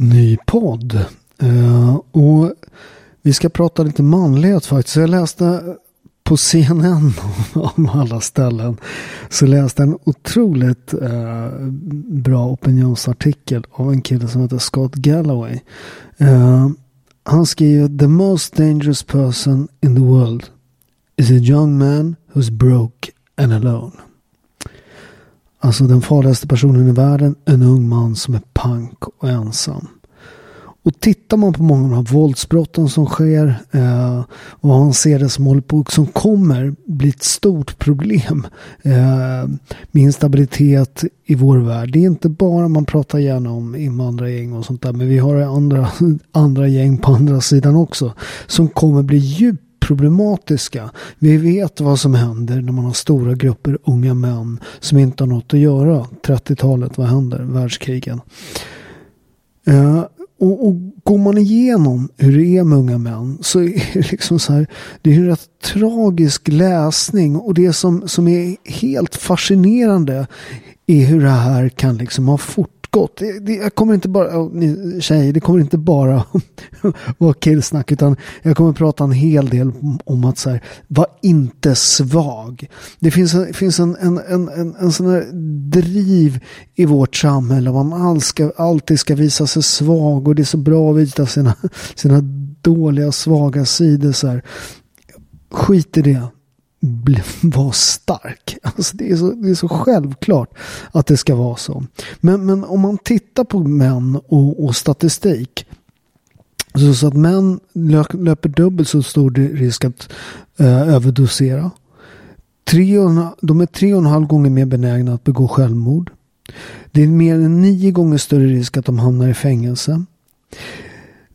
Ny podd. Uh, och vi ska prata lite manlighet faktiskt. Jag läste på CNN om alla ställen så läste en otroligt uh, bra opinionsartikel av en kille som heter Scott Galloway. Uh, han skriver The most dangerous person in the world is a young man who's broke and alone. Alltså den farligaste personen i världen, en ung man som är pank och ensam. Och tittar man på många av de här våldsbrotten som sker eh, och han ser det som håller på, som kommer bli ett stort problem eh, med instabilitet i vår värld. Det är inte bara, man pratar gärna om invandrargäng och sånt där, men vi har andra, andra gäng på andra sidan också som kommer bli djupt problematiska. Vi vet vad som händer när man har stora grupper unga män som inte har något att göra. 30-talet, vad händer? Världskrigen. Eh, och, och går man igenom hur det är med unga män så är det liksom så här. Det är en rätt tragisk läsning och det som, som är helt fascinerande är hur det här kan liksom ha fort gott. Det, det, jag kommer inte bara, ni tjejer, det kommer inte bara vara killsnack utan jag kommer prata en hel del om att så här, var inte svag. Det finns, en, finns en, en, en, en, en sån här driv i vårt samhälle. Man all ska, alltid ska visa sig svag och det är så bra att visa sina, sina dåliga, svaga sidor. Så här. Skit i det vara stark. Alltså det, är så, det är så självklart att det ska vara så. Men, men om man tittar på män och, och statistik. Så, så att män löper dubbelt så stor risk att eh, överdosera. Tre och, de är tre och en halv gånger mer benägna att begå självmord. Det är mer än nio gånger större risk att de hamnar i fängelse.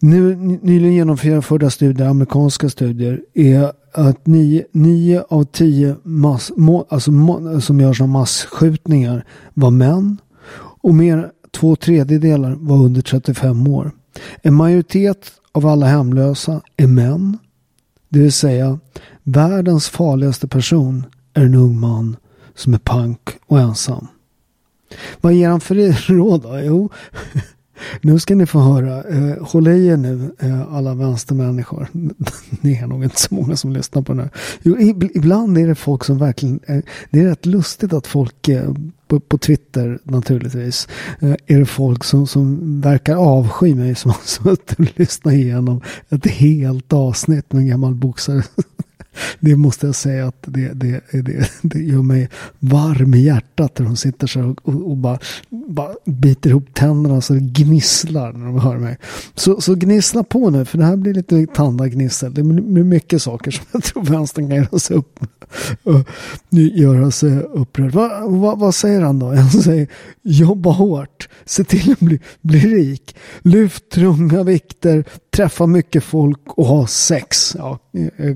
Nu, nyligen genomförda studier, amerikanska studier, är att nio, nio av tio mass, må, alltså, må, som görs av massskjutningar var män. Och mer två tredjedelar var under 35 år. En majoritet av alla hemlösa är män. Det vill säga världens farligaste person är en ung man som är pank och ensam. Vad ger han för råd då? Jo, nu ska ni få höra. Eh, håll i er nu eh, alla vänstermänniskor. Ni är nog inte så många som lyssnar på den här. Jo, ibland är det folk som verkligen. Eh, det är rätt lustigt att folk eh, på, på, Twitter naturligtvis. Eh, är det folk som, som verkar avsky mig som har suttit och lyssnat igenom ett helt avsnitt med en gammal boxare det måste jag säga att det, det, det, det gör mig varm i hjärtat när de sitter så och, och, och bara, bara biter ihop tänderna så det gnisslar när de hör mig. Så, så gnissla på nu för det här blir lite tandagnissel. Det blir mycket saker som jag tror vänstern kan göra sig, upp, eh, göra sig upprörd. Va, va, vad säger han då? Han säger jobba hårt, se till att bli, bli rik, lyft tunga vikter, träffa mycket folk och ha sex. Ja,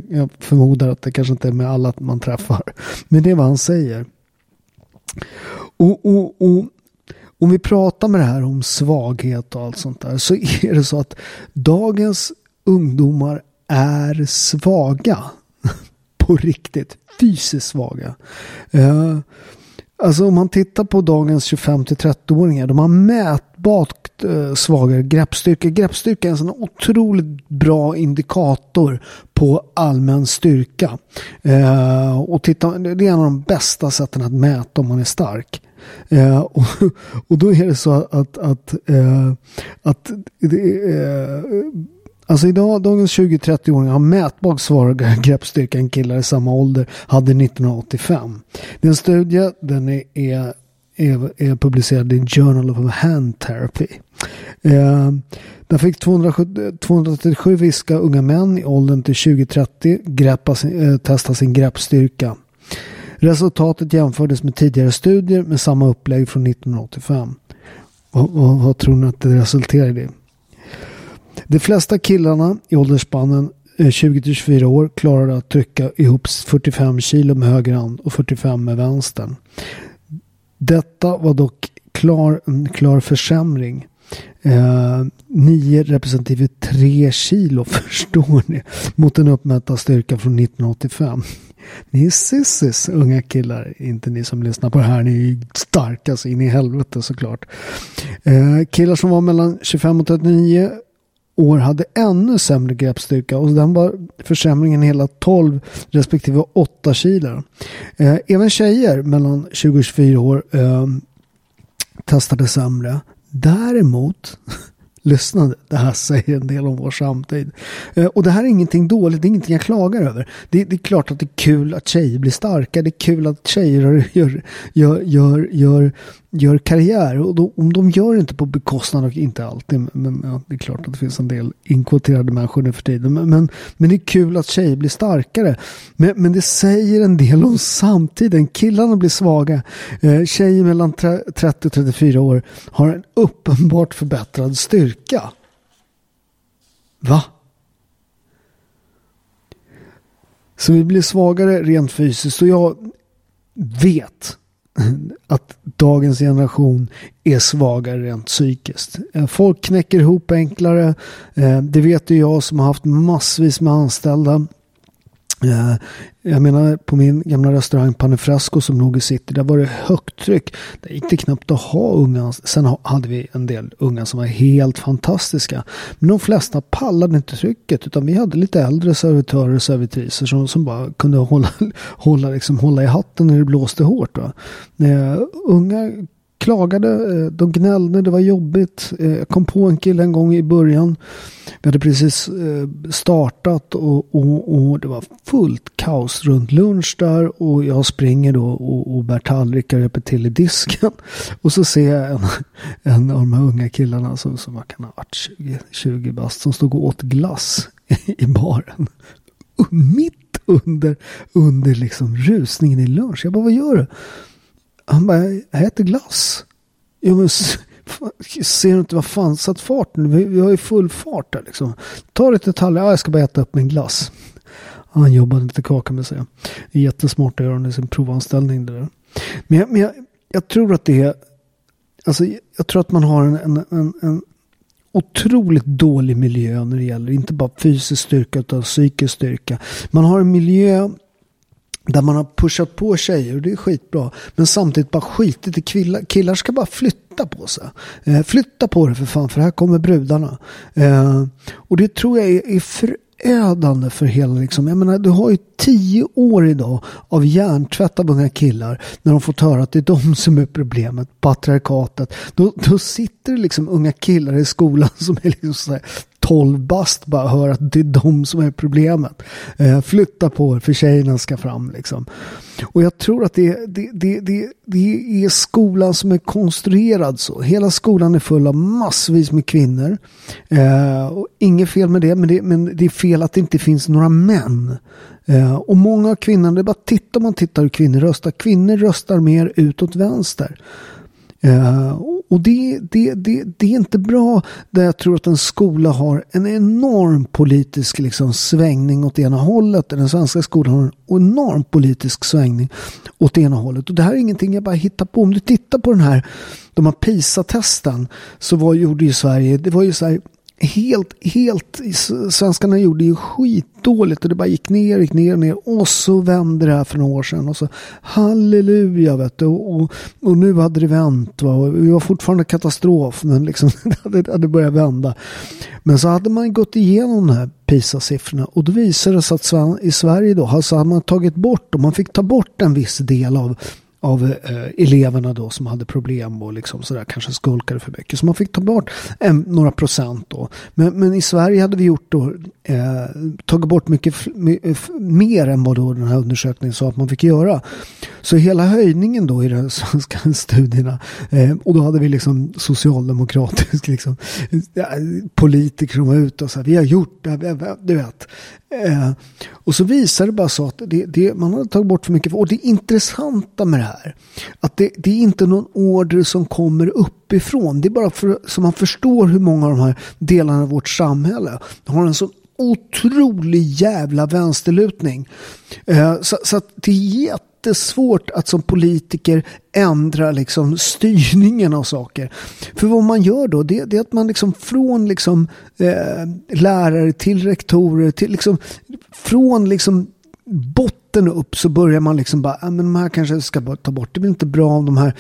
jag, förmodar att det kanske inte är med alla man träffar. Men det är vad han säger. Och, och, och, om vi pratar med det här om svaghet och allt sånt där så är det så att dagens ungdomar är svaga. På riktigt. Fysiskt svaga. Uh, Alltså om man tittar på dagens 25-30-åringar. De har mätbart eh, svagare greppstyrka. Greppstyrka är en sån otroligt bra indikator på allmän styrka. Eh, och titta, det är en av de bästa sätten att mäta om man är stark. Eh, och, och då är det så att, att, eh, att eh, Alltså idag, dagens 20-30-åringar har mätbart svagare greppstyrka än killar i samma ålder hade 1985. Det är en studie den är, är, är, är publicerad i Journal of Hand Therapy. Eh, den fick 270, 237 viska unga män i åldern till 20-30 eh, testa sin greppstyrka. Resultatet jämfördes med tidigare studier med samma upplägg från 1985. Vad, och, vad tror ni att det resulterade i? De flesta killarna i åldersspannen eh, 20-24 år klarade att trycka ihop 45 kilo med höger hand och 45 med vänstern. Detta var dock klar, en klar försämring. Eh, 9 representative 3 kilo förstår ni mot den uppmätta styrkan från 1985. Ni är sissis unga killar, inte ni som lyssnar på det här. Ni är starka så in i helvete såklart. Eh, killar som var mellan 25 och 39 år hade ännu sämre greppstyrka och den var försämringen hela 12 respektive 8 kilo. Eh, även tjejer mellan 20 och 24 år eh, testade sämre. Däremot lyssnade. Det här säger en del om vår samtid. Eh, och det här är ingenting dåligt, det är ingenting jag klagar över. Det, det, är klart att det är kul att tjejer blir starka, det är kul att tjejer gör, gör, gör, gör, gör karriär. Och då, om de gör det inte på bekostnad och inte alltid, men ja, det är klart att det finns en del inkvoterade människor nu för tiden. Men, men, men, det är kul att tjejer blir starkare. Men, men det säger en del om samtiden. Killarna blir svaga. Eh, tjejer mellan 30 och 34 år har en uppenbart förbättrad styrka. Va? Så vi blir svagare rent fysiskt och jag vet att dagens generation är svagare rent psykiskt. Eh, folk knäcker ihop enklare. Eh, det vet ju jag som har haft massvis med anställda. Eh, jag menar på min gamla restaurang Panifrasco som låg i city. Där var det högt tryck. Där gick det knappt att ha unga. Sen hade vi en del unga som var helt fantastiska. Men de flesta pallade inte trycket. Utan vi hade lite äldre servitörer och servitriser som, som bara kunde hålla, hålla, liksom, hålla i hatten när det blåste hårt. Va? Uh, unga klagade, eh, de gnällde, det var jobbigt. Eh, jag kom på en kille en gång i början. Vi hade precis eh, startat och, och, och det var fullt kaos runt lunch där. Och jag springer då och, och bär tallrikar och hjälper till i disken. Och så ser jag en, en av de här unga killarna som, som var kan ha varit 20, 20 bast som stod och åt glass i baren. Mitt under, under liksom rusningen i lunch. Jag bara, vad gör du? Han bara, jag äter glass. Jo men ser du inte vad fan satt farten? Vi, vi har ju full fart där liksom. Ta lite tallrik, ja jag ska bara äta upp min glass. Han jobbade lite kaka med sig. Jättesmart att göra under sin provanställning det där. Men, jag, men jag, jag, tror att det är, alltså jag tror att man har en, en, en, en otroligt dålig miljö när det gäller inte bara fysisk styrka utan psykisk styrka. Man har en miljö där man har pushat på tjejer och det är skitbra. Men samtidigt bara skitit i killar. Killar ska bara flytta på sig. Eh, flytta på det för fan för här kommer brudarna. Eh, och det tror jag är, är förödande för hela liksom. Jag menar du har ju tio år idag av hjärntvätt av unga killar. När de fått höra att det är de som är problemet. Patriarkatet. Då, då sitter det liksom unga killar i skolan som är liksom så här, 12 bast bara hör att det är de som är problemet. Eh, flytta på er för tjejerna ska fram liksom. Och jag tror att det, det, det, det, det är skolan som är konstruerad så. Hela skolan är full av massvis med kvinnor. Eh, och inget fel med det men, det, men det är fel att det inte finns några män. Eh, och många av kvinnorna, det är bara titta om man tittar hur kvinnor röstar. Kvinnor röstar mer utåt vänster. Uh, och det, det, det, det är inte bra där jag tror att en skola har en enorm politisk liksom, svängning åt ena hållet. Den svenska skolan har en enorm politisk svängning åt ena hållet. Och det här är ingenting jag bara hittar på. Om du tittar på den här, de här PISA-testen så var, gjorde ju Sverige, det var ju så här helt, helt, svenskarna gjorde ju skitdåligt och det bara gick ner, gick ner, ner och så vände det här för några år sedan och så halleluja vet du och, och, och nu hade det vänt va? och vi var fortfarande katastrof men liksom det hade, börjat vända. Men så hade man gått igenom de här PISA-siffrorna och då visade det sig att i Sverige då så hade man tagit bort och man fick ta bort en viss del av av eh, eleverna då som hade problem och liksom sådär kanske skulkade för mycket. Så man fick ta bort eh, några procent då. Men, men i Sverige hade vi gjort då eh, tagit bort mycket eh, mer än vad då den här undersökningen sa att man fick göra. Så hela höjningen då i de svenska studierna eh, och då hade vi liksom socialdemokratisk liksom, politiker som var ute och sa vi har gjort det, du vet. Eh, och så visar det bara så att det, det, man hade tagit bort för mycket. Och det intressanta med det här, att det, det är inte någon order som kommer uppifrån. Det är bara för, så man förstår hur många av de här delarna av vårt samhälle har en sån otrolig jävla vänsterlutning. Eh, så, så att det är jättesvårt att som politiker ändra liksom styrningen av saker. För vad man gör då, det, det är att man liksom från liksom, eh, lärare till rektorer, till liksom, från liksom botten upp så börjar man liksom bara, ah, men de här kanske ska ta bort. Det blir inte bra om de här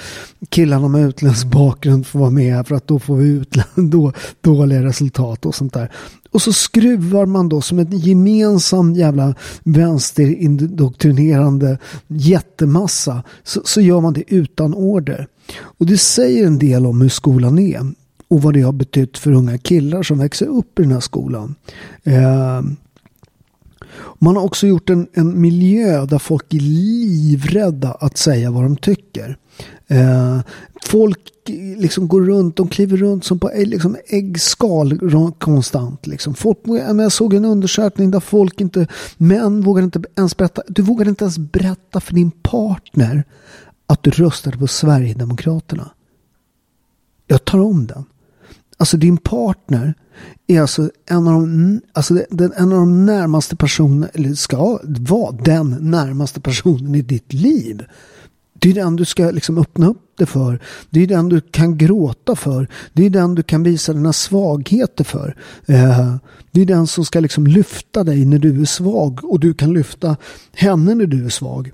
killarna med utländsk bakgrund får vara med för att då får vi utland, då, dåliga resultat och sånt där. Och så skruvar man då som en gemensam jävla vänsterindoktrinerande jättemassa så, så gör man det utan order. Och det säger en del om hur skolan är och vad det har betytt för unga killar som växer upp i den här skolan. Eh, man har också gjort en, en miljö där folk är livrädda att säga vad de tycker. Eh, folk liksom går runt, de kliver runt som på liksom äggskal konstant. Liksom. Folk, jag såg en undersökning där folk inte, män vågar inte ens berätta, du vågar inte ens berätta för din partner att du röstade på Sverigedemokraterna. Jag tar om den. Alltså din partner är alltså en av de, alltså den, en av de närmaste personerna, eller ska vara den närmaste personen i ditt liv. Det är den du ska liksom öppna upp det för. Det är den du kan gråta för. Det är den du kan visa dina svagheter för. Eh, det är den som ska liksom lyfta dig när du är svag och du kan lyfta henne när du är svag.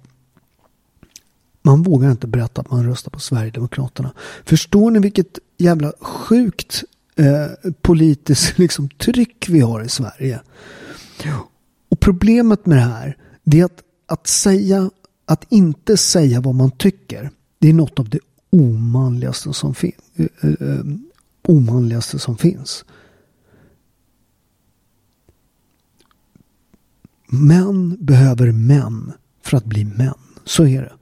Man vågar inte berätta att man röstar på Sverigedemokraterna. Förstår ni vilket jävla sjukt eh, politiskt liksom, tryck vi har i Sverige? Och problemet med det här det är att, att säga att inte säga vad man tycker. Det är något av det omanligaste som, fin eh, eh, omanligaste som finns. Män behöver män för att bli män. Så är det.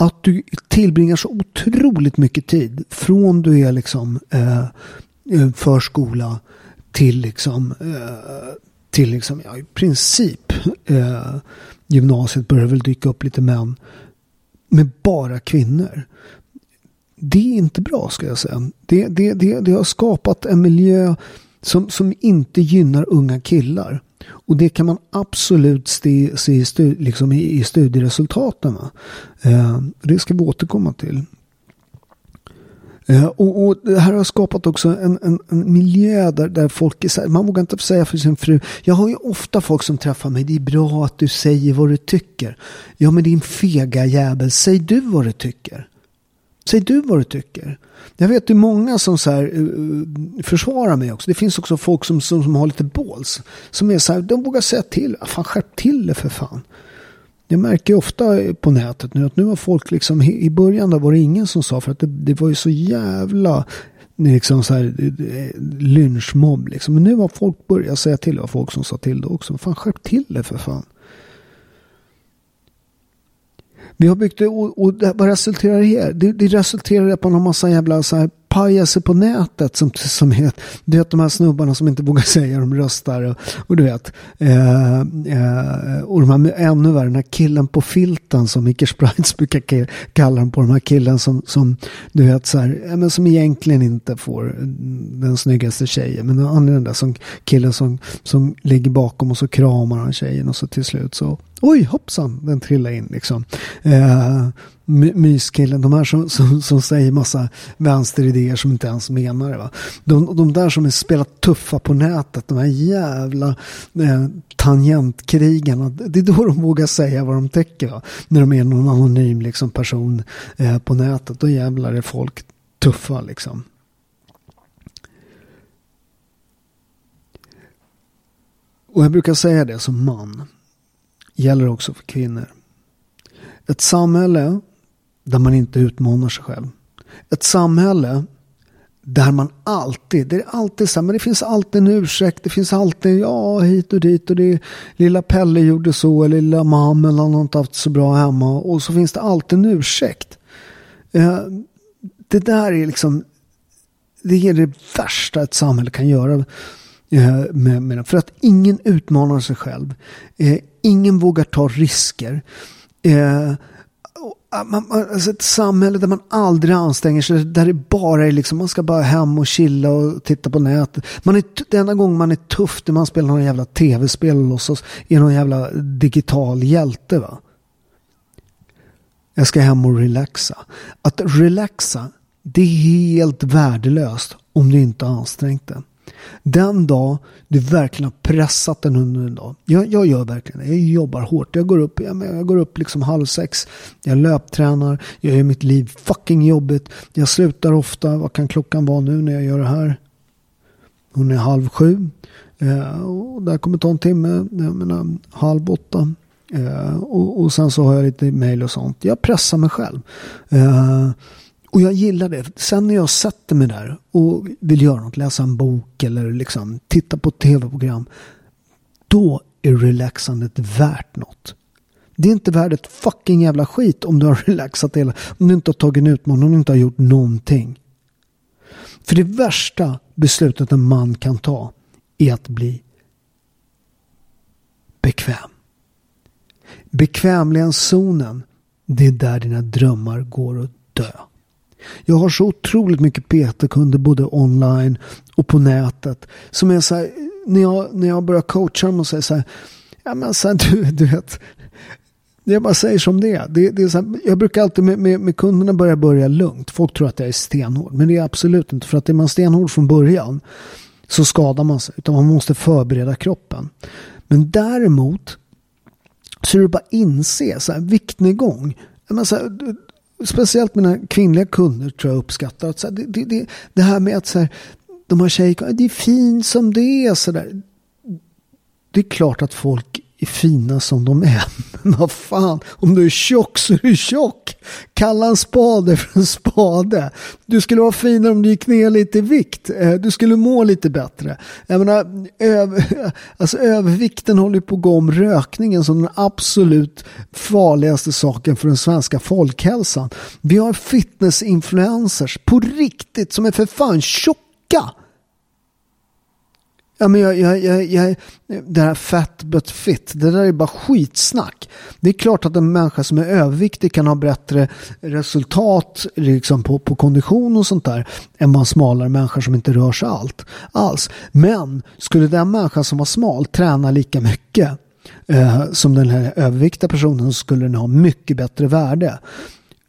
Att du tillbringar så otroligt mycket tid från du är liksom eh, eh, förskola till liksom eh, till liksom, ja, i princip eh, gymnasiet börjar väl dyka upp lite män med bara kvinnor. Det är inte bra ska jag säga. Det, det, det, det har skapat en miljö som, som inte gynnar unga killar. Och det kan man absolut se, se i, stu, liksom i, i studieresultaten. Eh, det ska vi återkomma till. Eh, och, och, det här har skapat också en, en, en miljö där, där folk är så här, man vågar inte säga för sin fru. Jag har ju ofta folk som träffar mig, det är bra att du säger vad du tycker. Ja men din fega jävel, säg du vad du tycker. Säg du vad du tycker. Jag vet det är många som så här, eh, eh, försvarar mig också. Det finns också folk som, som, som har lite båls. Som är så här, de vågar säga till. Ah, fan skärp till det för fan. Jag märker ofta på nätet nu att nu har folk liksom i början där var det ingen som sa för att det, det var ju så jävla liksom så här eh, lynchmobb liksom. Men nu har folk börjat säga till. Det var folk som sa till det också. Fan skärp till det för fan. Vi har byggt det och, och det, vad resulterar det i? Det, det resulterar man har massa jävla så här pajaser på nätet som, som är, du vet de här snubbarna som inte vågar säga de röstar och, och du vet. Eh, eh, och de här ännu värre, den här killen på filten som Micke Sprites brukar kalla dem på. De här killen som, som du vet så här, men som egentligen inte får den snyggaste tjejen. Men han är den där som, killen som, som ligger bakom och så kramar han tjejen och så till slut så Oj, hoppsan, den trillade in liksom. Eh, myskillen, de här som, som, som, säger massa vänsteridéer som inte ens menar det. Va? De, de där som är spelat tuffa på nätet, de här jävla eh, tangentkrigarna. Det är då de vågar säga vad de tycker. Va? När de är någon anonym liksom, person eh, på nätet, då jävlar är folk tuffa liksom. Och jag brukar säga det som man gäller också för kvinnor. Ett samhälle där man inte utmanar sig själv. Ett samhälle där man alltid, det är alltid så men det finns alltid en ursäkt, det finns alltid, ja hit och dit och det lilla Pelle gjorde så, eller lilla mamma eller han har inte haft så bra hemma och så finns det alltid en ursäkt. Eh, det där är liksom, det är det värsta ett samhälle kan göra. Eh, med, med, för att ingen utmanar sig själv. Eh, ingen vågar ta risker. Eh, man, alltså ett samhälle där man aldrig anstränger sig, där det bara är liksom, man ska bara hem och chilla och titta på nätet. Man är, den enda gången man är tuff när man spelar någon jävla tv-spel och låtsas är någon jävla digital hjälte. Va? Jag ska hem och relaxa. Att relaxa, det är helt värdelöst om du inte har ansträngt dig. Den dag du verkligen har pressat den under en dag. Jag, jag gör verkligen det. Jag jobbar hårt. Jag går upp, jag, jag går upp liksom halv sex. Jag löptränar. Jag gör mitt liv fucking jobbigt. Jag slutar ofta. Vad kan klockan vara nu när jag gör det här? Hon är halv sju. Eh, och det här kommer ta en timme. Jag menar halv åtta. Eh, och, och, sen så har jag lite mail och sånt. Jag pressar mig själv. Eh, och jag gillar det. Sen när jag sätter mig där och vill göra något, läsa en bok eller liksom titta på ett tv-program. Då är relaxandet värt något. Det är inte värt ett fucking jävla skit om du har relaxat hela, om du inte har tagit en utmaning, om du inte har gjort någonting. För det värsta beslutet en man kan ta är att bli bekväm. Bekvämlighetszonen, det är där dina drömmar går att dö. Jag har så otroligt mycket PT-kunder både online och på nätet. Som är så här, när jag, när jag börjar coacha dem och säger så här, ja men så här, du, du vet, jag bara säger som det är. Det, det är så här, jag brukar alltid med, med, med, kunderna börja börja lugnt. Folk tror att jag är stenhård. Men det är absolut inte. För att är man stenhård från början så skadar man sig. Utan man måste förbereda kroppen. Men däremot så är det bara att inse så här, viktnedgång. Men så här, speciellt mina kvinnliga kunder tror jag uppskattar. Att så här, det, det, det, här med att så här, de har tjejer, det är fint som det är. Så där. Det är klart att folk är fina som de är. Men vad fan, om du är tjock så är du tjock. Kalla en spade för en spade. Du skulle vara finare om du gick ner lite i vikt. Eh, du skulle må lite bättre. Jag menar, öv, alltså övervikten håller på att gå om rökningen som den absolut farligaste saken för den svenska folkhälsan. Vi har fitnessinfluencers på riktigt som är för fan tjocka. Ja, men jag, jag, jag, jag, det här fat but fit, det där är bara skitsnack. Det är klart att en människa som är överviktig kan ha bättre resultat liksom på, på kondition och sånt där än vad en smalare människa som inte rör sig allt, alls. Men skulle den människan som var smal träna lika mycket eh, som den här överviktiga personen så skulle den ha mycket bättre värde.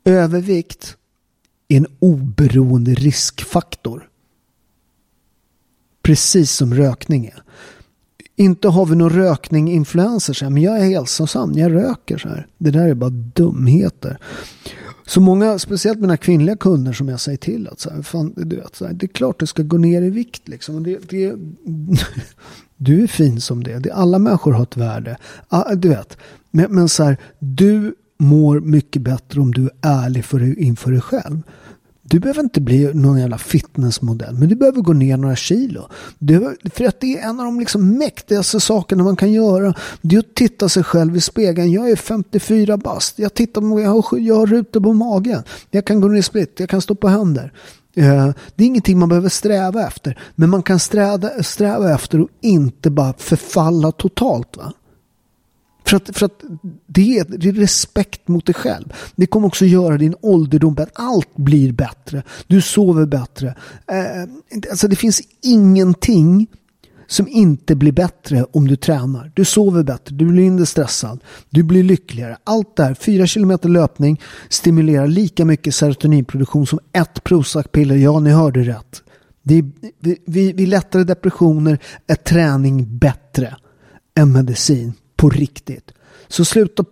Övervikt är en oberoende riskfaktor. Precis som rökning är. Inte har vi någon rökning-influencer, men jag är hälsosam, jag röker så här. Det där är bara dumheter. Så många, speciellt mina kvinnliga kunder som jag säger till att så här, fan, du vet, så här, det är klart du ska gå ner i vikt liksom. Det, det, du är fin som det. det. Alla människor har ett värde. Ah, du vet, men, men så här, du mår mycket bättre om du är ärlig för, inför dig själv. Du behöver inte bli någon jävla fitnessmodell, men du behöver gå ner några kilo. Du, för att det är en av de liksom mäktigaste sakerna man kan göra. Det är att titta sig själv i spegeln. Jag är 54 bast. Jag tittar jag har, jag har rutor på magen. Jag kan gå ner i split. Jag kan stå på händer. Eh, det är ingenting man behöver sträva efter. Men man kan sträva, sträva efter att inte bara förfalla totalt. Va? För att, för att det, är, det är respekt mot dig själv. Det kommer också göra din ålderdom bättre. Allt blir bättre. Du sover bättre. Eh, alltså det finns ingenting som inte blir bättre om du tränar. Du sover bättre, du blir inte stressad, du blir lyckligare. Allt det här, 4 km löpning stimulerar lika mycket serotoninproduktion som ett Prozac-piller. Ja, ni hörde rätt. Det är, vi, vid lättare depressioner är träning bättre än medicin på riktigt. Så sluta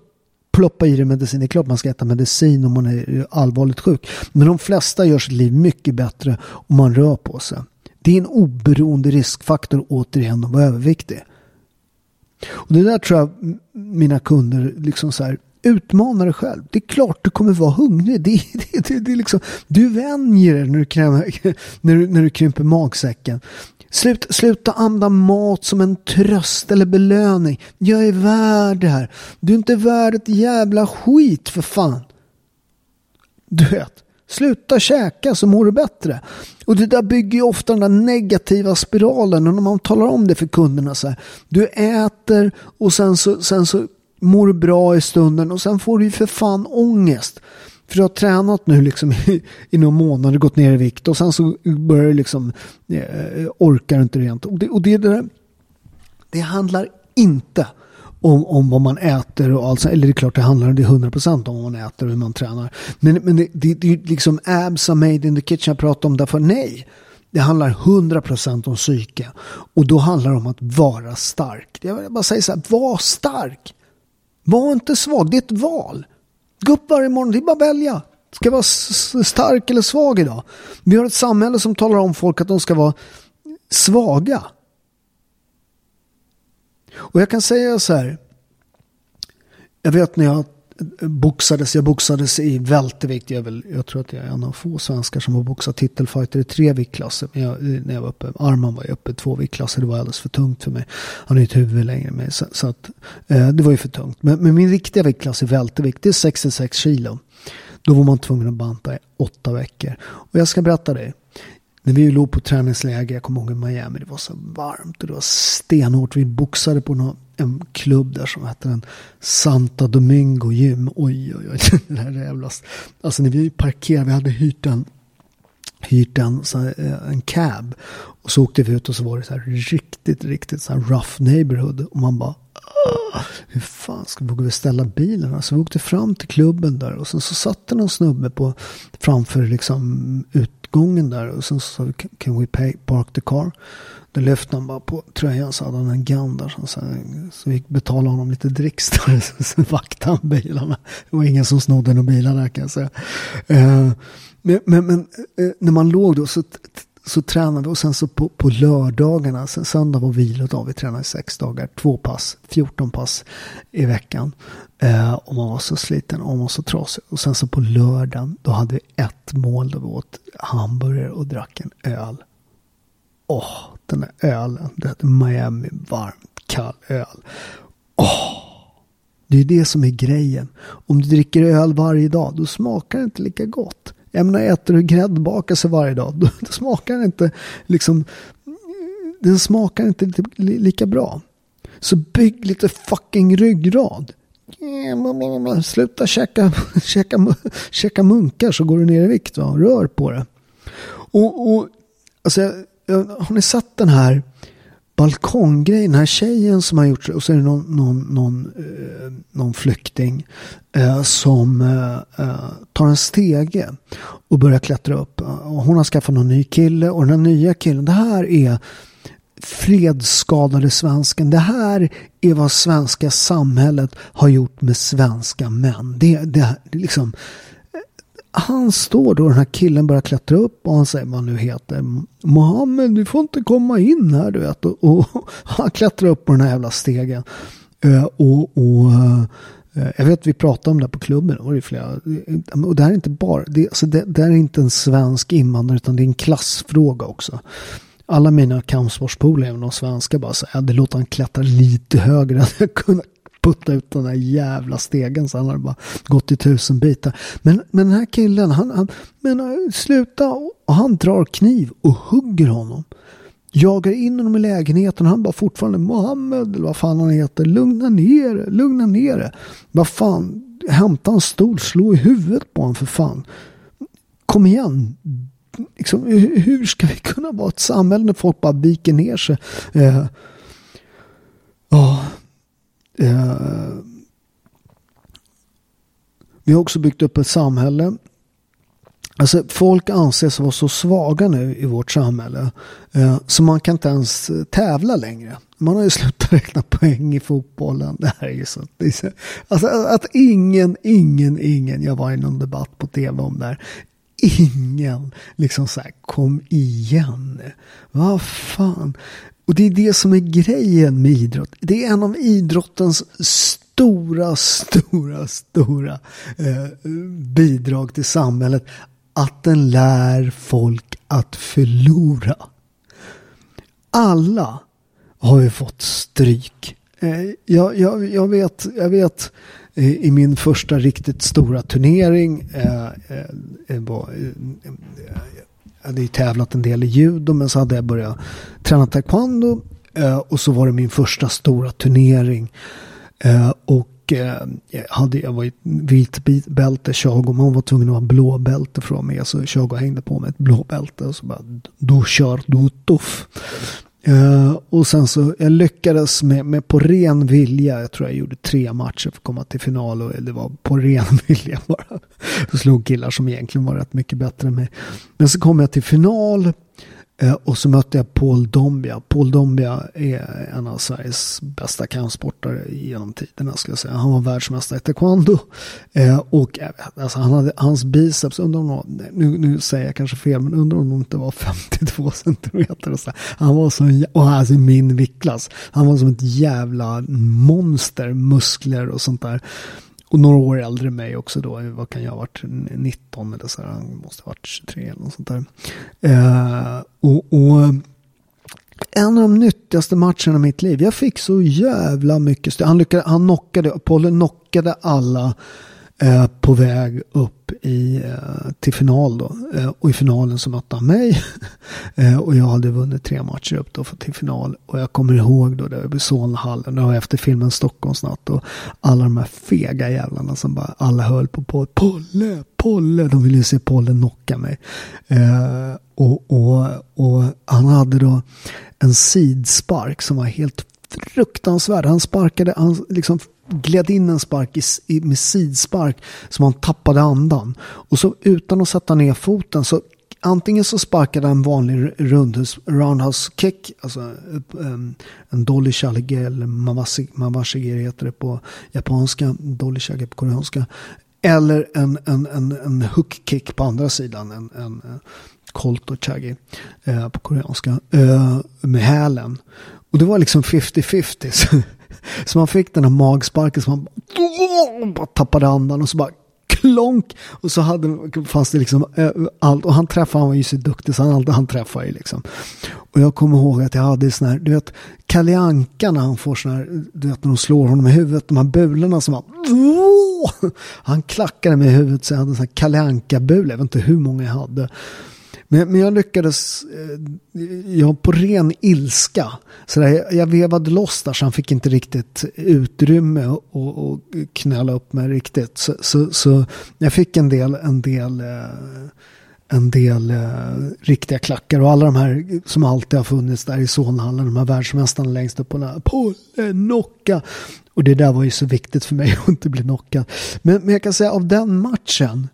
ploppa i dig medicin. Det är klart man ska äta medicin om man är allvarligt sjuk. Men de flesta gör sitt liv mycket bättre om man rör på sig. Det är en oberoende riskfaktor återigen att vara överviktig. Och det där tror jag mina kunder liksom så här utmana dig själv. Det är klart du kommer vara hungrig. Det, det, det, det liksom, du vänjer dig när du, när, du, när du krymper magsäcken. Slut, sluta använda mat som en tröst eller belöning. Jag är värd det här. Du är inte värd ett jävla skit för fan. Du vet. Sluta käka så mår du bättre. Och det där bygger ju ofta den där negativa spiralen. Och när man talar om det för kunderna så här. Du äter och sen så, sen så mår du bra i stunden och sen får du ju för fan ångest. För du har tränat nu liksom i, i några månader, gått ner i vikt och sen så börjar du liksom eh, orkar du inte rent. Och det, och det, det, det handlar inte om, om vad man äter och allt. Eller det är klart det handlar det är 100% om vad man äter och hur man tränar. Men, men det, det, det är liksom abs are made in the kitchen jag pratar om därför nej. Det handlar 100% om psyke. Och då handlar det om att vara stark. Jag bara säger så här, var stark. Var inte svag, det är ett val. Gå upp varje morgon, det är bara att välja. Ska jag vara stark eller svag idag? Vi har ett samhälle som talar om folk att de ska vara svaga. Och jag kan säga så här. Jag vet när jag boxades, jag boxades i vältevikt. Jag, väl, jag tror att jag är en av få svenskar som har boxat titelfighter i tre viktklasser. Men jag, när jag var uppe, Arman var ju uppe i två viktklasser. Det var alldeles för tungt för mig. Han är ett huvud längre än mig. Så, så att, eh, det var ju för tungt. Men, men min riktiga viktklass i vältevikt, det är 66 kilo. Då var man tvungen att banta i åtta veckor. Och jag ska berätta dig. När vi låg på träningsläger, jag kommer ihåg i Miami, det var så varmt och det var stenhårt. Vi boxade på något en klubb där som hette den Santa Domingo Gym. Oj, oj, oj, det här är. Alltså när vi parkerade, vi hade hyrt en, hyrt en, så här, eh, en cab. Och så åkte vi ut och så var det så här riktigt, riktigt så här rough neighborhood. Och man bara, hur fan ska vi våga ställa bilen? Alltså vi åkte fram till klubben där och sen så satt det någon snubbe på framför liksom utgången där och sen så sa vi can we pay, park the car. Då lyfte han bara på tröjan så hade han en gun där. Så, så, så vi betalade honom lite dricks där. Så, så vaktade han bilarna. Det var ingen som snodde några bilar där kan jag säga. Eh, men, men, men eh, när man låg då så så tränade vi och sen så på, på lördagarna, sen söndag var vilodag, vi tränade sex dagar, två pass, 14 pass i veckan. Eh, och man var så sliten och man var så trasig. Och sen så på lördagen, då hade vi ett mål då vi åt hamburgare och drack en öl. Åh, oh, den där ölen, det hette Miami, varmt, kall öl. Oh, det är det som är grejen. Om du dricker öl varje dag, då smakar det inte lika gott. Jag menar, äter du gräddbakelse varje dag, då, då smakar det inte liksom, den smakar inte lika bra. Så bygg lite fucking ryggrad. Sluta käka, käka, käka munkar så går du ner i vikt. Va? Rör på det. Och, och alltså, har ni sett den här balkonggrejen, den här tjejen som har gjort och så är det någon, någon, någon, eh, någon flykting eh, som eh, eh, tar en stege och börjar klättra upp. Och hon har skaffat någon ny kille och den här nya killen, det här är fredsskadade svensken. Det här är vad svenska samhället har gjort med svenska män. Det, det, det liksom, han står då, den här killen börjar klättra upp och han säger vad han nu heter. Mohammed, du får inte komma in här du vet. Och, och han klättrar upp på den här jävla stegen. Eh, och, och eh, jag vet att vi pratade om det här på klubben. Och det, flera, och det här är inte bara, det, alltså det, det är inte en svensk invandrare utan det är en klassfråga också. Alla mina kampsportspolare, även de svenska, bara säger att det låter han klättra lite högre. Jag kunde putta ut den där jävla stegen så han hade bara gått i tusen bitar. Men, men den här killen, han, han men, äh, sluta och han drar kniv och hugger honom. Jagar in honom i lägenheten och han bara fortfarande Mohammed eller vad fan han heter. Lugna ner det, lugna ner det. Vad fan, hämta en stol, slå i huvudet på honom för fan. Kom igen. Liksom, hur ska vi kunna vara ett samhälle när folk bara viker ner sig? Eh, oh, eh, vi har också byggt upp ett samhälle Alltså folk anses vara så svaga nu i vårt samhälle eh, så man kan inte ens eh, tävla längre. Man har ju slutat räkna poäng i fotbollen. Det här är ju så. Är så alltså att ingen, ingen, ingen, jag var i någon debatt på tv om det här. Ingen liksom så här, kom igen. Vad fan. Och det är det som är grejen med idrott. Det är en av idrottens stora, stora, stora eh, bidrag till samhället att den lär folk att förlora. Alla har ju fått stryk. Eh, jag, jag, jag, vet, jag vet eh, i min första riktigt stora turnering. Eh, eh, eh jag hade ju tävlat en del i judo men så hade jag börjat träna taekwondo. Eh, och så var det min första stora turnering. Eh, och eh, jag, hade, jag var i vit bälte, Chago, man var tvungen att ha blå bälte från mig. Så Chago hängde på mig ett blå bälte och så bara, du kör du tuff. Uh, och sen så jag lyckades med, med på ren vilja, jag tror jag gjorde tre matcher för att komma till final och det var på ren vilja bara. Jag slog killar som egentligen var rätt mycket bättre än mig. Men så kom jag till final Eh, och så mötte jag Paul Dombia. Paul Dombia är en av Sveriges bästa kampsportare genom tiderna. Ska jag säga. Han var världsmästare i taekwondo. Eh, och eh, alltså, han hade, hans biceps, undrar om, nu, nu säger jag kanske fel, men undrar om de inte var 52 centimeter. Och så. Han var som, och alltså min viktklass. Han var som ett jävla monster, muskler och sånt där. Och några år äldre än mig också då. Vad kan jag ha varit? 19 eller så. Han måste ha varit 23 eller något sånt där. Eh, och, och, en av de nyttigaste matcherna i mitt liv. Jag fick så jävla mycket stöd. Han, lyckade, han knockade, Polly knockade alla eh, på väg upp i, eh, till final då. Eh, och i finalen så mötte han mig. Eh, och jag hade vunnit tre matcher upp då för till final. Och jag kommer ihåg då det var Solnahallen. Det var efter filmen Stockholmsnatt. Och alla de här fega jävlarna som bara alla höll på, på Polle, Polle. De ville ju se Polle knocka mig. Eh, och, och, och han hade då en sidspark som var helt fruktansvärd. Han sparkade, han liksom gled in en spark i, i, med sidspark som han tappade andan. Och så utan att sätta ner foten så antingen så sparkade han en vanlig rundhus, roundhouse kick, alltså um, en dolly shallege eller mawashige heter det på japanska, dolly shallege på koreanska. Eller en, en, en, en hook kick på andra sidan, en, en eh, Colt och Chagi eh, på koreanska, eh, med hälen. Och det var liksom 50-50. Så man fick den här magsparken som man bara tappade andan och så bara klonk. Och så hade, fanns det liksom allt. Och han träffade, han var ju så duktig så han, han träffade ju liksom. Och jag kommer ihåg att jag hade sån här, du vet, Kalle Anka när han får sån här, du vet när de slår honom i huvudet, de här bulorna som var han klackade mig i huvudet så jag hade en sån här Kalle Anka-bula, jag vet inte hur många jag hade. Men, men jag lyckades, eh, jag på ren ilska, så där, jag vevade loss där så han fick inte riktigt utrymme och, och knäla upp mig riktigt. Så, så, så, jag fick en del, en del, eh, en del eh, riktiga klackar och alla de här som alltid har funnits där i Sonhallen, de här världsmästarna längst upp på den här, Polle, knocka. Och det där var ju så viktigt för mig att inte bli knockad. Men, men jag kan säga av den matchen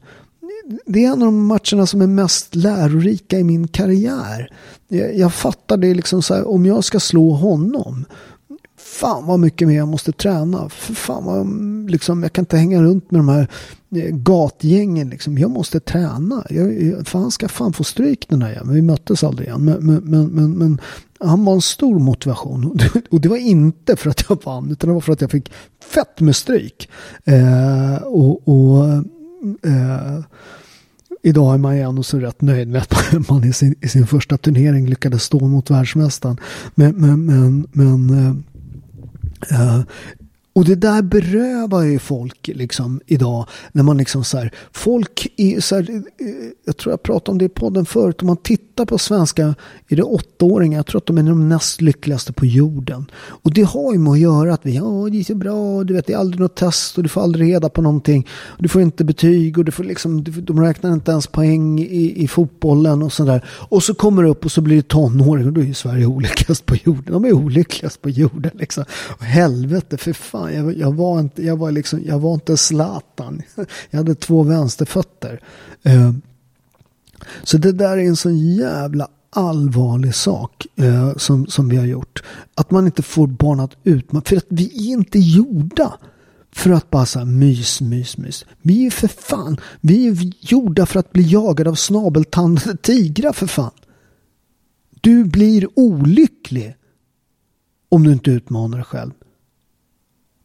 det är en av de matcherna som är mest lärorika i min karriär. Jag, jag fattar det liksom så här, om jag ska slå honom. Fan vad mycket mer jag måste träna. För fan vad, liksom, jag kan inte hänga runt med de här eh, gatgängen. Liksom. Jag måste träna. Jag, jag, fan ska fan få stryk den här jäveln. Vi möttes aldrig igen. Men, men, men, men, men han var en stor motivation. Och det var inte för att jag vann. Utan det var för att jag fick fett med stryk. Eh, och, och eh, idag är man ju ändå så rätt nöjd med att man i sin, i sin första turnering lyckades stå mot världsmästaren. Men, men, men, men eh, eh och det där berövar ju folk liksom idag. När man liksom så här, folk är så här, eh, jag tror jag pratade om det i podden förut. Om man tittar på svenska, är det åttaåringar? Jag tror att de är de näst lyckligaste på jorden. Och det har ju med att göra att vi, ja det är så bra, du vet det är aldrig något test och du får aldrig reda på någonting. Du får inte betyg och du får liksom, de räknar inte ens poäng i, i fotbollen och sådär. Och så kommer det upp och så blir det tonåring och då är ju Sverige olyckligast på jorden. De är olyckligast på jorden liksom. Och helvete, för fan fan, jag, jag, var inte, jag, var liksom, jag var inte Zlatan. Jag hade två vänsterfötter. Eh, så det där är en sån jävla allvarlig sak eh, som, som vi har gjort. Att man inte får barn att utmana. För att vi är inte gjorda för att bara så mys, mys, mys. Vi är för fan, vi är gjorda för att bli jagade av snabeltandade tigrar för fan. Du blir olycklig om du inte utmanar dig själv.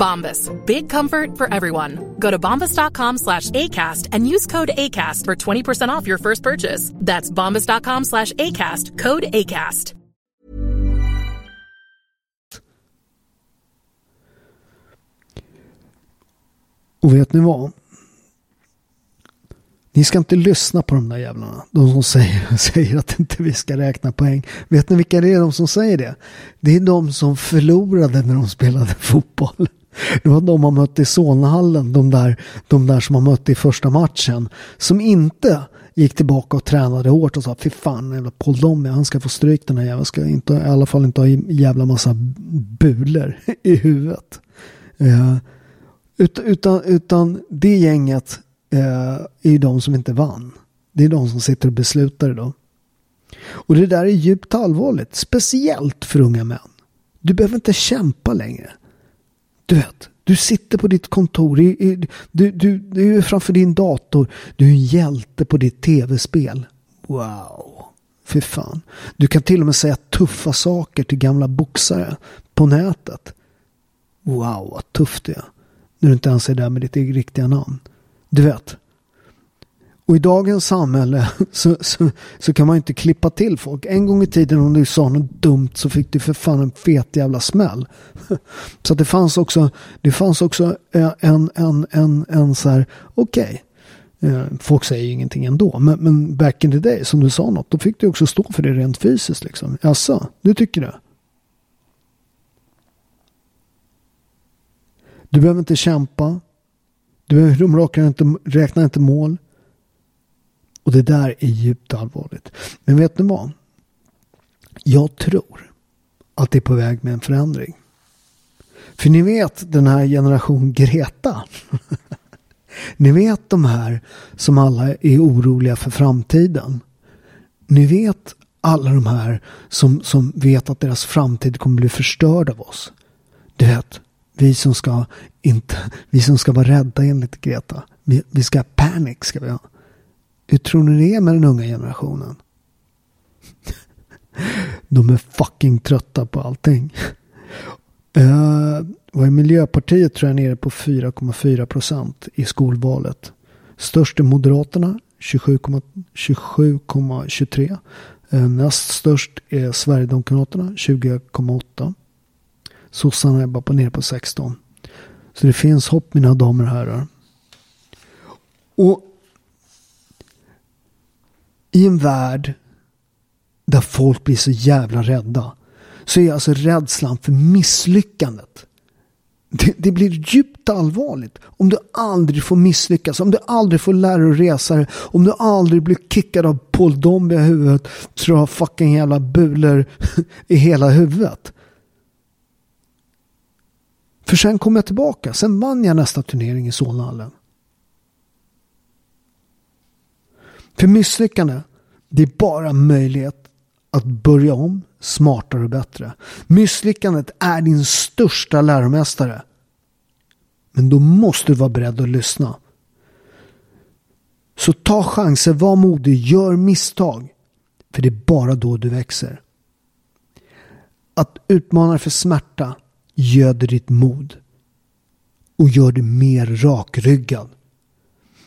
Bombas. Big comfort for everyone. Go to bombas.com slash ACAST and use code ACAST for 20% off your first purchase. That's bombas.com slash ACAST. Code ACAST. Och vet ni vad? Ni ska inte lyssna på de där jävlarna. De som säger, säger att inte vi ska räkna poäng. Vet ni vilka det är de som säger det? Det är de som förlorade när de spelade fotboll. Det var de man mötte i Solnahallen, de där, de där som man mötte i första matchen. Som inte gick tillbaka och tränade hårt och sa fy fan jävla Paul Domi, han ska få stryk den här jäveln. Ska inte, i alla fall inte ha jävla massa bulor i huvudet. Uh, utan, utan det gänget eh, är ju de som inte vann. Det är de som sitter och beslutar idag. Och det där är djupt allvarligt. Speciellt för unga män. Du behöver inte kämpa längre. Du vet, du sitter på ditt kontor, du, du, du är framför din dator, du är en hjälte på ditt tv-spel. Wow, fy fan. Du kan till och med säga tuffa saker till gamla boxare på nätet. Wow, vad tufft det är. När du inte ens är där med ditt riktiga namn. Du vet, och i dagens samhälle så, så, så, kan man inte klippa till folk. En gång i tiden om du sa något dumt så fick du för fan en fet jävla smäll. Så det fanns också, det fanns också eh, en, en, en, en så här, okej. Okay. Folk säger ju ingenting ändå. Men, men back in the day, som du sa något, då fick du också stå för det rent fysiskt. Liksom. Jaså, du tycker det? Du behöver inte kämpa. Du behöver, de räknar inte, räknar inte mål. Och det där är djupt allvarligt. Men vet ni vad? Jag tror att det är på väg med en förändring. För ni vet den här generation Greta. ni vet de här som alla är oroliga för framtiden. Ni vet alla de här som, som vet att deras framtid kommer bli förstörd av oss. Du vet, vi som ska, inte, vi som ska vara rädda enligt Greta. Vi, vi ska ha panik ska vi ha. Hur tror ni det är med den unga generationen? De är fucking trötta på allting. Uh, vad är Miljöpartiet tror jag nere på 4,4 procent i skolvalet. Störst är Moderaterna 27,23. 27, uh, näst störst är Sverigedemokraterna 20,8. Sossarna är bara på nere på 16. Så det finns hopp mina damer och herrar. Och i en värld där folk blir så jävla rädda så är alltså rädslan för misslyckandet Det, det, blir djupt allvarligt om du aldrig får misslyckas, om du aldrig får lära dig resa dig, om du aldrig blir kickad av Paul Dombey i huvudet så du har fucking jävla bulor i hela huvudet. För sen kom jag tillbaka, sen vann jag nästa turnering i Solnahallen. För misslyckande, det är bara möjlighet att börja om smartare och bättre. Misslyckandet är din största läromästare. Men då måste du vara beredd att lyssna. Så ta chanser, var modig, gör misstag. För det är bara då du växer. Att utmana dig för smärta göder ditt mod. Och gör dig mer rakryggad.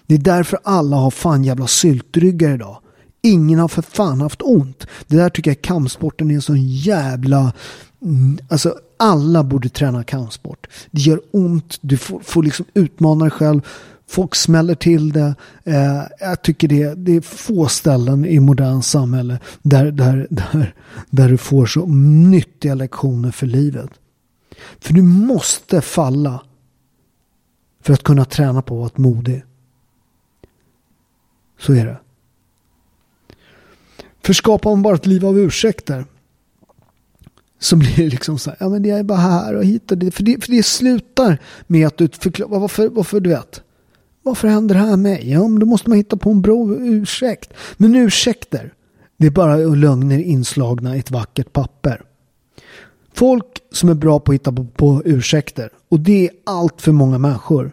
Det är därför alla har fan jävla syltryggar idag. Ingen har för fan haft ont. Det där tycker jag kampsporten är en sån jävla... Mm, alltså alla borde träna kampsport. Det gör ont, du får, får liksom utmana dig själv. Folk smäller till det. Eh, jag tycker det, det är få ställen i modern samhälle där, där, där, där du får så nyttiga lektioner för livet. För du måste falla för att kunna träna på att vara modig. Så är det. För skapar man bara ett liv av ursäkter så blir det liksom så här, ja men jag är bara här och hit och dit. För det, för det slutar med att du förklarar, varför, varför du vet. Varför händer det här mig? Ja, men då måste man hitta på en bra ursäkt. Men ursäkter, det är bara lögner inslagna i ett vackert papper. Folk som är bra på att hitta på, på ursäkter, och det är allt för många människor,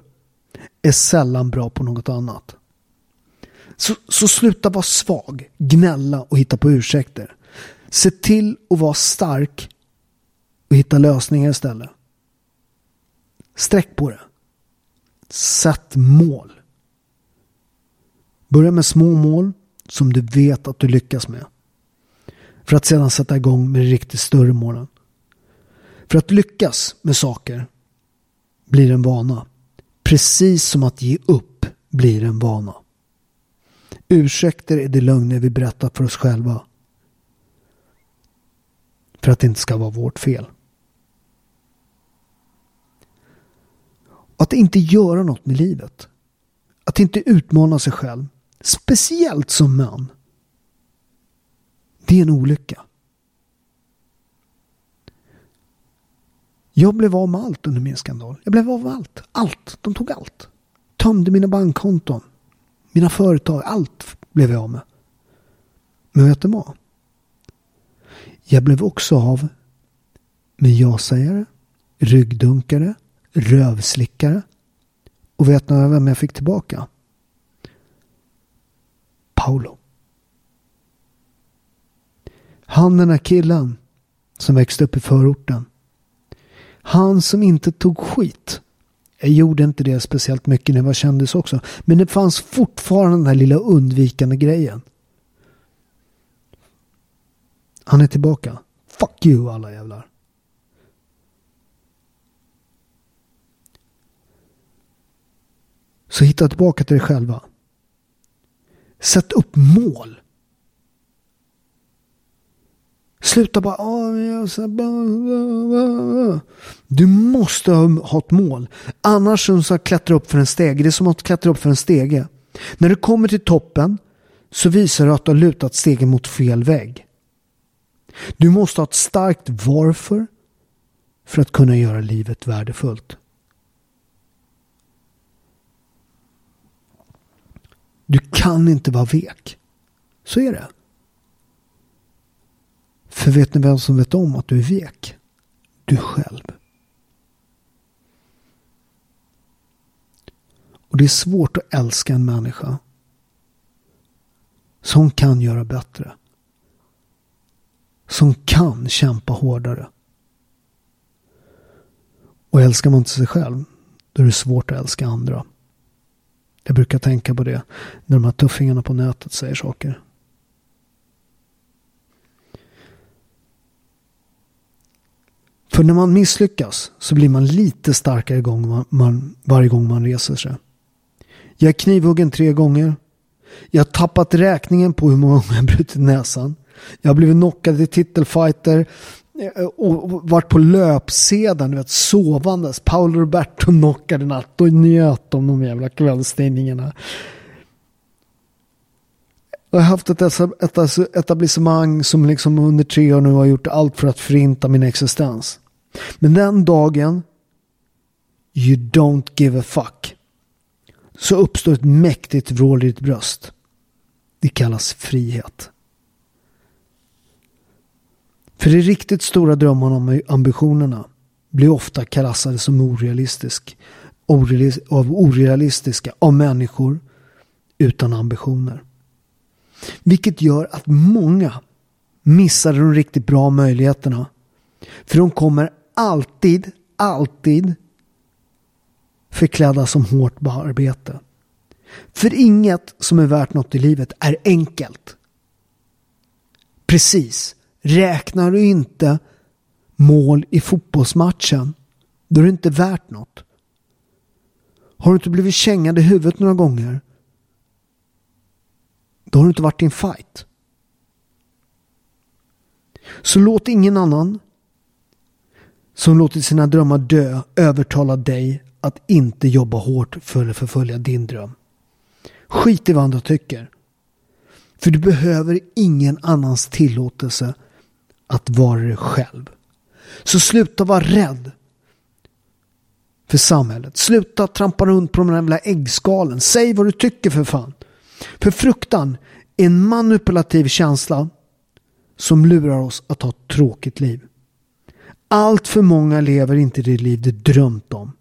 är sällan bra på något annat. Så, så sluta vara svag, gnälla och hitta på ursäkter. Se till att vara stark och hitta lösningar istället. Sträck på det. Sätt mål. Börja med små mål som du vet att du lyckas med. För att sedan sätta igång med de riktigt större målen. För att lyckas med saker blir en vana. Precis som att ge upp blir en vana. Ursäkter är de lögner vi berättar för oss själva. För att det inte ska vara vårt fel. Att inte göra något med livet. Att inte utmana sig själv. Speciellt som man. Det är en olycka. Jag blev av med allt under min skandal. Jag blev av med allt. Allt. De tog allt. Tömde mina bankkonton. Mina företag, allt blev jag av med. Men vet du vad? Jag blev också av med ja-sägare, ryggdunkare, rövslickare. Och vet ni vem jag fick tillbaka? Paolo. Han den där killen som växte upp i förorten. Han som inte tog skit jag gjorde inte det speciellt mycket när jag var kändis också. Men det fanns fortfarande den här lilla undvikande grejen. Han är tillbaka. Fuck you alla jävlar. Så hitta tillbaka till dig själva. Sätt upp mål. Sluta bara... Du måste ha ett mål. Annars som att klättra upp för en stege. Det är som att klättra upp för en stege. När du kommer till toppen så visar du att du har lutat stegen mot fel vägg. Du måste ha ett starkt varför för att kunna göra livet värdefullt. Du kan inte vara vek. Så är det. För vet ni vem som vet om att du är vek? Du själv. Och det är svårt att älska en människa som kan göra bättre. Som kan kämpa hårdare. Och älskar man inte sig själv, då är det svårt att älska andra. Jag brukar tänka på det när de här tuffingarna på nätet säger saker. För när man misslyckas så blir man lite starkare gång man, man, varje gång man reser sig. Jag är knivhuggen tre gånger. Jag har tappat räkningen på hur många gånger jag brutit näsan. Jag har blivit knockad i titelfighter. Eh, och varit på löpsedeln, du vet, sovandes. Paolo Roberto knockade natt och njöt om de jävla kvällstidningarna. Jag har haft ett etablissemang som liksom under tre år nu har gjort allt för att förinta min existens. Men den dagen you don't give a fuck så uppstår ett mäktigt vrål i ditt bröst. Det kallas frihet. För de riktigt stora drömmarna och ambitionerna blir ofta klassade som orealistisk, av orealistiska av människor utan ambitioner. Vilket gör att många missar de riktigt bra möjligheterna. För de kommer alltid, alltid förklädda som hårt arbete. För inget som är värt något i livet är enkelt. Precis. Räknar du inte mål i fotbollsmatchen, då är det inte värt något. Har du inte blivit kängad i huvudet några gånger, då har du inte varit i en fight. Så låt ingen annan som låtit sina drömmar dö övertala dig att inte jobba hårt för att förfölja din dröm. Skit i vad andra tycker. För du behöver ingen annans tillåtelse att vara dig själv. Så sluta vara rädd för samhället. Sluta trampa runt på de jävla äggskalen. Säg vad du tycker för fan. För fruktan är en manipulativ känsla som lurar oss att ha ett tråkigt liv. Allt för många lever inte det liv de drömt om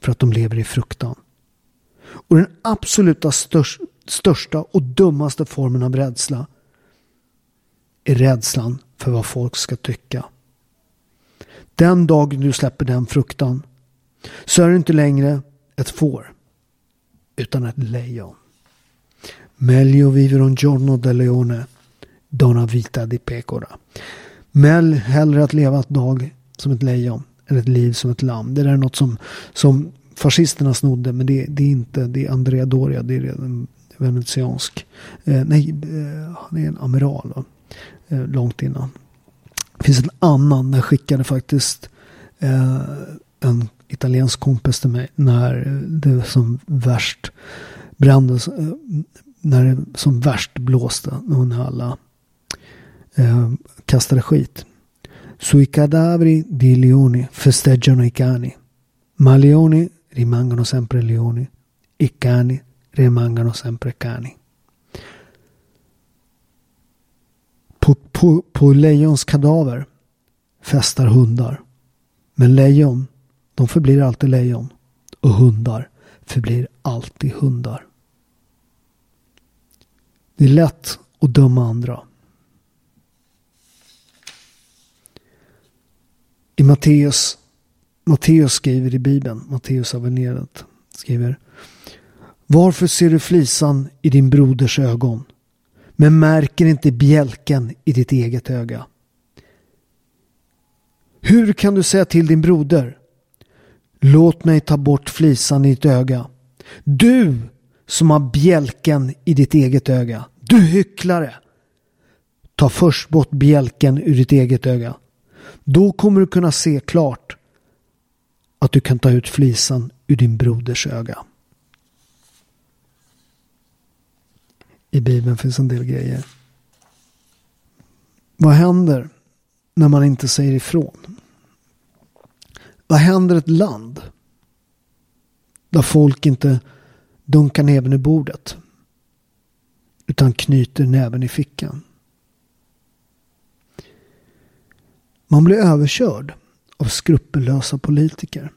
för att de lever i fruktan. Och den absoluta största och dummaste formen av rädsla är rädslan för vad folk ska tycka. Den dagen du släpper den fruktan så är du inte längre ett får utan ett lejon. Meglio vivere un giorno da leone, donna vita di pecora. Mel hellre att leva ett dag som ett lejon än ett liv som ett lamm. Det där är något som, som fascisterna snodde men det, det är inte, det är Andrea Doria, det är en venetiansk. Eh, nej, eh, han är en amiral. Eh, långt innan. Det finns en annan, Den skickade faktiskt eh, en italiensk kompis till mig när det var som värst brändes, eh, när det som värst blåste, när alla eh, kastade skit. Sui cadaveri di leoni festeggiano i cani, ma leoni rimangono sempre leoni, i cani rimangono sempre cani. På, på, på lejons kadaver festar hundar. Men lejon, de förblir alltid lejon. Och hundar förblir alltid hundar. Det är lätt att döma andra. I Matteus, Matteus skriver i Bibeln, Matteus Avenerat skriver Varför ser du flisan i din broders ögon men märker inte bjälken i ditt eget öga? Hur kan du säga till din broder Låt mig ta bort flisan i ditt öga. Du som har bjälken i ditt eget öga. Du hycklare! Ta först bort bjälken ur ditt eget öga. Då kommer du kunna se klart att du kan ta ut flisan ur din broders öga. I Bibeln finns en del grejer. Vad händer när man inte säger ifrån? Vad händer ett land där folk inte dunkar näven i bordet utan knyter näven i fickan? Man blir överkörd av skrupellösa politiker.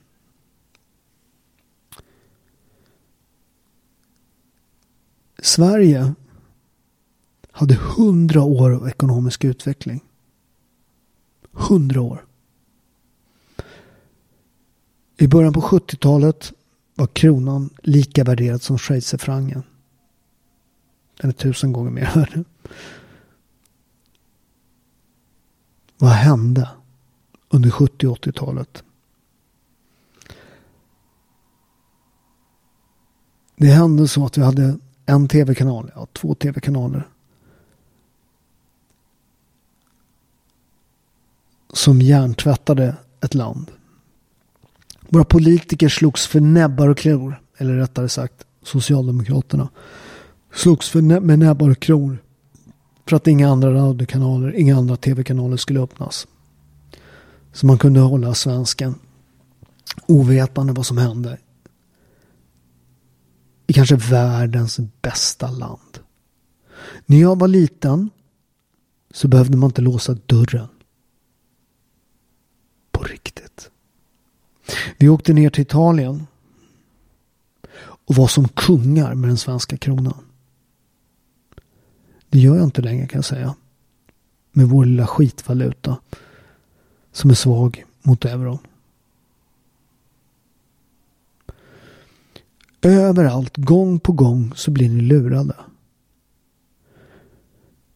Sverige hade hundra år av ekonomisk utveckling. Hundra år. I början på 70-talet var kronan lika värderad som schweizerfrancen. Den är tusen gånger mer värd. Vad hände under 70 och 80-talet? Det hände så att vi hade en tv-kanal, ja två tv-kanaler. som hjärntvättade ett land. Våra politiker slogs för näbbar och klor, eller rättare sagt Socialdemokraterna slogs för nä med näbbar och klor för att inga andra radiokanaler, inga andra tv-kanaler skulle öppnas. Så man kunde hålla svensken ovetande vad som hände i kanske världens bästa land. När jag var liten så behövde man inte låsa dörren. På riktigt. Vi åkte ner till Italien och var som kungar med den svenska kronan. Det gör jag inte längre kan jag säga. Med vår lilla skitvaluta som är svag mot euron. Överallt, gång på gång, så blir ni lurade.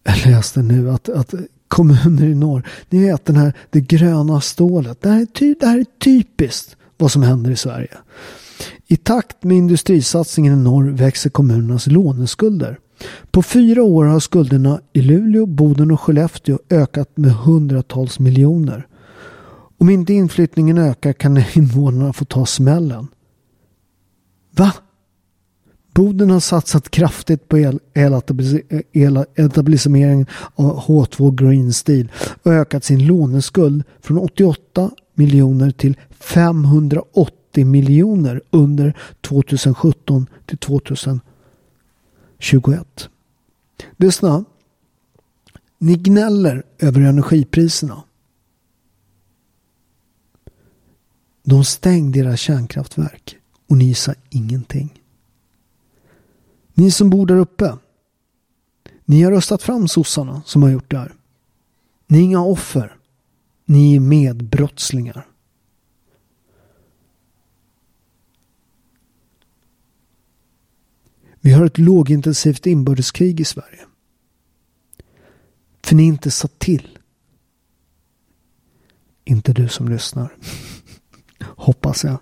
Jag läste nu att, att kommuner i norr, ni vet den här, det gröna stålet. Det här, är ty, det här är typiskt vad som händer i Sverige. I takt med industrisatsningen i norr växer kommunernas låneskulder. På fyra år har skulderna i Luleå, Boden och Skellefteå ökat med hundratals miljoner. Om inte inflyttningen ökar kan invånarna få ta smällen. Va? Boden har satsat kraftigt på el, etablisseringen av H2 Green Steel och ökat sin låneskuld från 88 miljoner till 580 miljoner under 2017 till 2021. Lyssna. Ni gnäller över energipriserna. De stängde era kärnkraftverk och ni sa ingenting. Ni som bor där uppe. Ni har röstat fram sossarna som har gjort det här. Ni är inga offer. Ni är medbrottslingar. Vi har ett lågintensivt inbördeskrig i Sverige. För ni inte satt till. Inte du som lyssnar. Hoppas jag.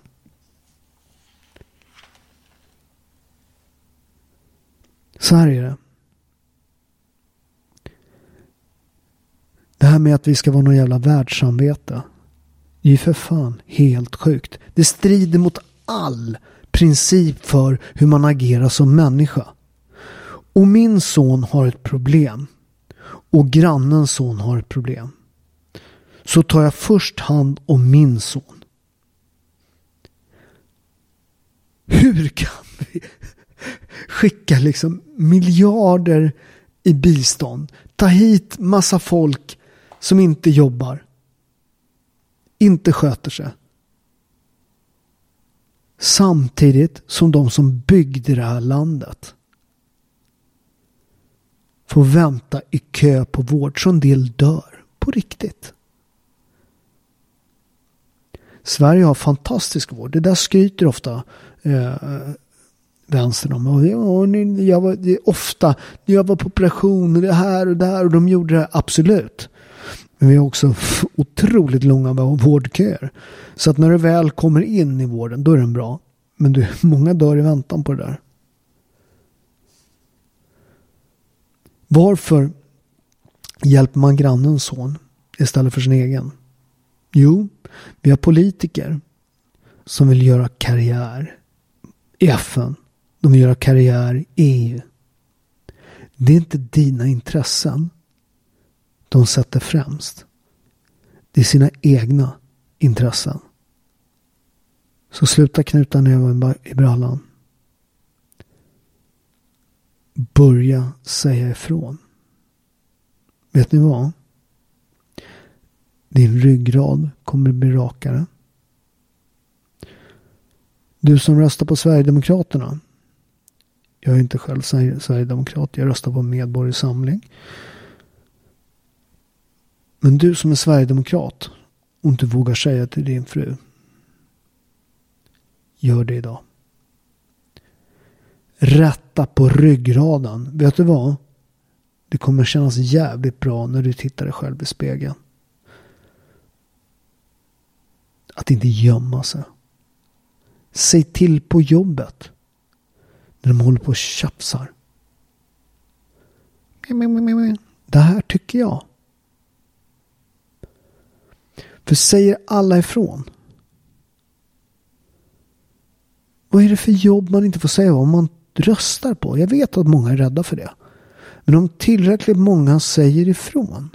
Så här är det. Det här med att vi ska vara någon jävla världssamvete. Det är ju för fan helt sjukt. Det strider mot all princip för hur man agerar som människa. Och min son har ett problem. Och grannens son har ett problem. Så tar jag först hand om min son. Hur kan vi skicka liksom miljarder i bistånd? Ta hit massa folk som inte jobbar. Inte sköter sig. Samtidigt som de som byggde det här landet får vänta i kö på vård så en del dör på riktigt. Sverige har fantastisk vård. Det där skryter ofta eh, vänstern om. Och, och, jag var, det är ofta, jag var på operation, det här och det här och de gjorde det absolut. Men vi har också otroligt långa vårdköer. Så att när du väl kommer in i vården, då är den bra. Men du, många dör i väntan på det där. Varför hjälper man grannens son istället för sin egen? Jo, vi har politiker som vill göra karriär i FN. De vill göra karriär i EU. Det är inte dina intressen de sätter främst. Det är sina egna intressen. Så sluta knuta näven i brallan. Börja säga ifrån. Vet ni vad? Din ryggrad kommer bli rakare. Du som röstar på Sverigedemokraterna. Jag är inte själv Sverigedemokrat. Jag röstar på Medborgarsamling. Men du som är Sverigedemokrat och inte vågar säga till din fru. Gör det idag. Rätta på ryggraden. Vet du vad? Det kommer kännas jävligt bra när du tittar dig själv i spegeln. Att inte gömma sig. Säg till på jobbet. När de håller på och tjafsar. Det här tycker jag. För säger alla ifrån? Vad är det för jobb man inte får säga vad man röstar på? Jag vet att många är rädda för det. Men om tillräckligt många säger ifrån.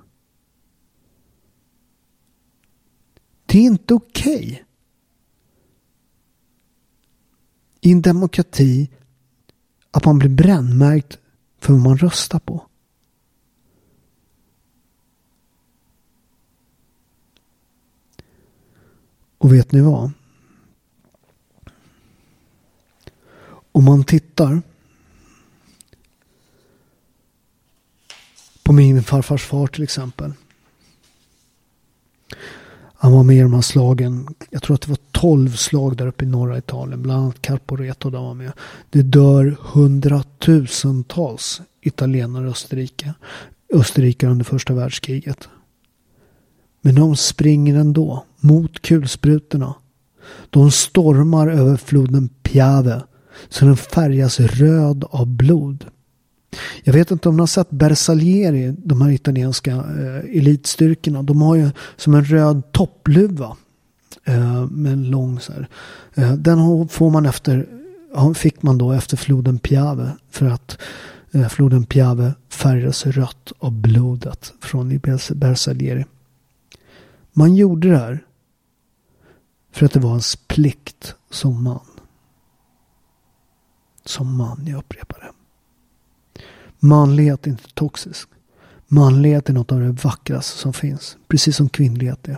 Det är inte okej. Okay. I en demokrati att man blir brännmärkt för vad man röstar på. Och vet ni vad? Om man tittar på min farfars far till exempel. Han var med i de här slagen. Jag tror att det var tolv slag där uppe i norra Italien. Bland annat Carporeto där var med. Det dör hundratusentals italienare i Österrike. Österrike under första världskriget. Men de springer ändå mot kulsprutorna. De stormar över floden Piave så den färgas röd av blod. Jag vet inte om ni har sett Bersaglieri, de här italienska eh, elitstyrkorna. De har ju som en röd toppluva. Eh, med en lång så här. Eh, den får man efter, fick man då efter floden Piave. För att eh, floden Piave färgas rött av blodet från Bersaglieri. Man gjorde det här för att det var hans plikt som man. Som man, jag upprepar det. Manlighet är inte toxisk. Manlighet är något av det vackraste som finns. Precis som kvinnlighet är.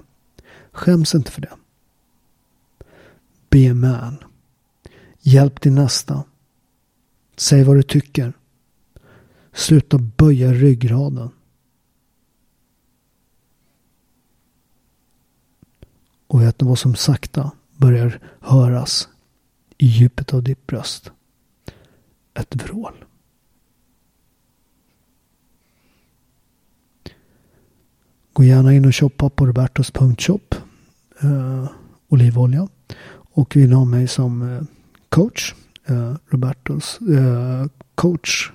Skäms inte för det. Be a man. Hjälp din nästa. Säg vad du tycker. Sluta böja ryggraden. Och vet ni vad som sakta börjar höras i djupet av ditt bröst? Ett vrål. Gå gärna in och shoppa på robertos.shop. Eh, olivolja. Och vill ha mig som eh, coach. Eh, Robertos eh, coach.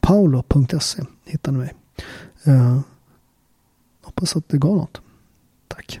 Paolo.se hittar ni mig. Eh, hoppas att det gav något. Tack.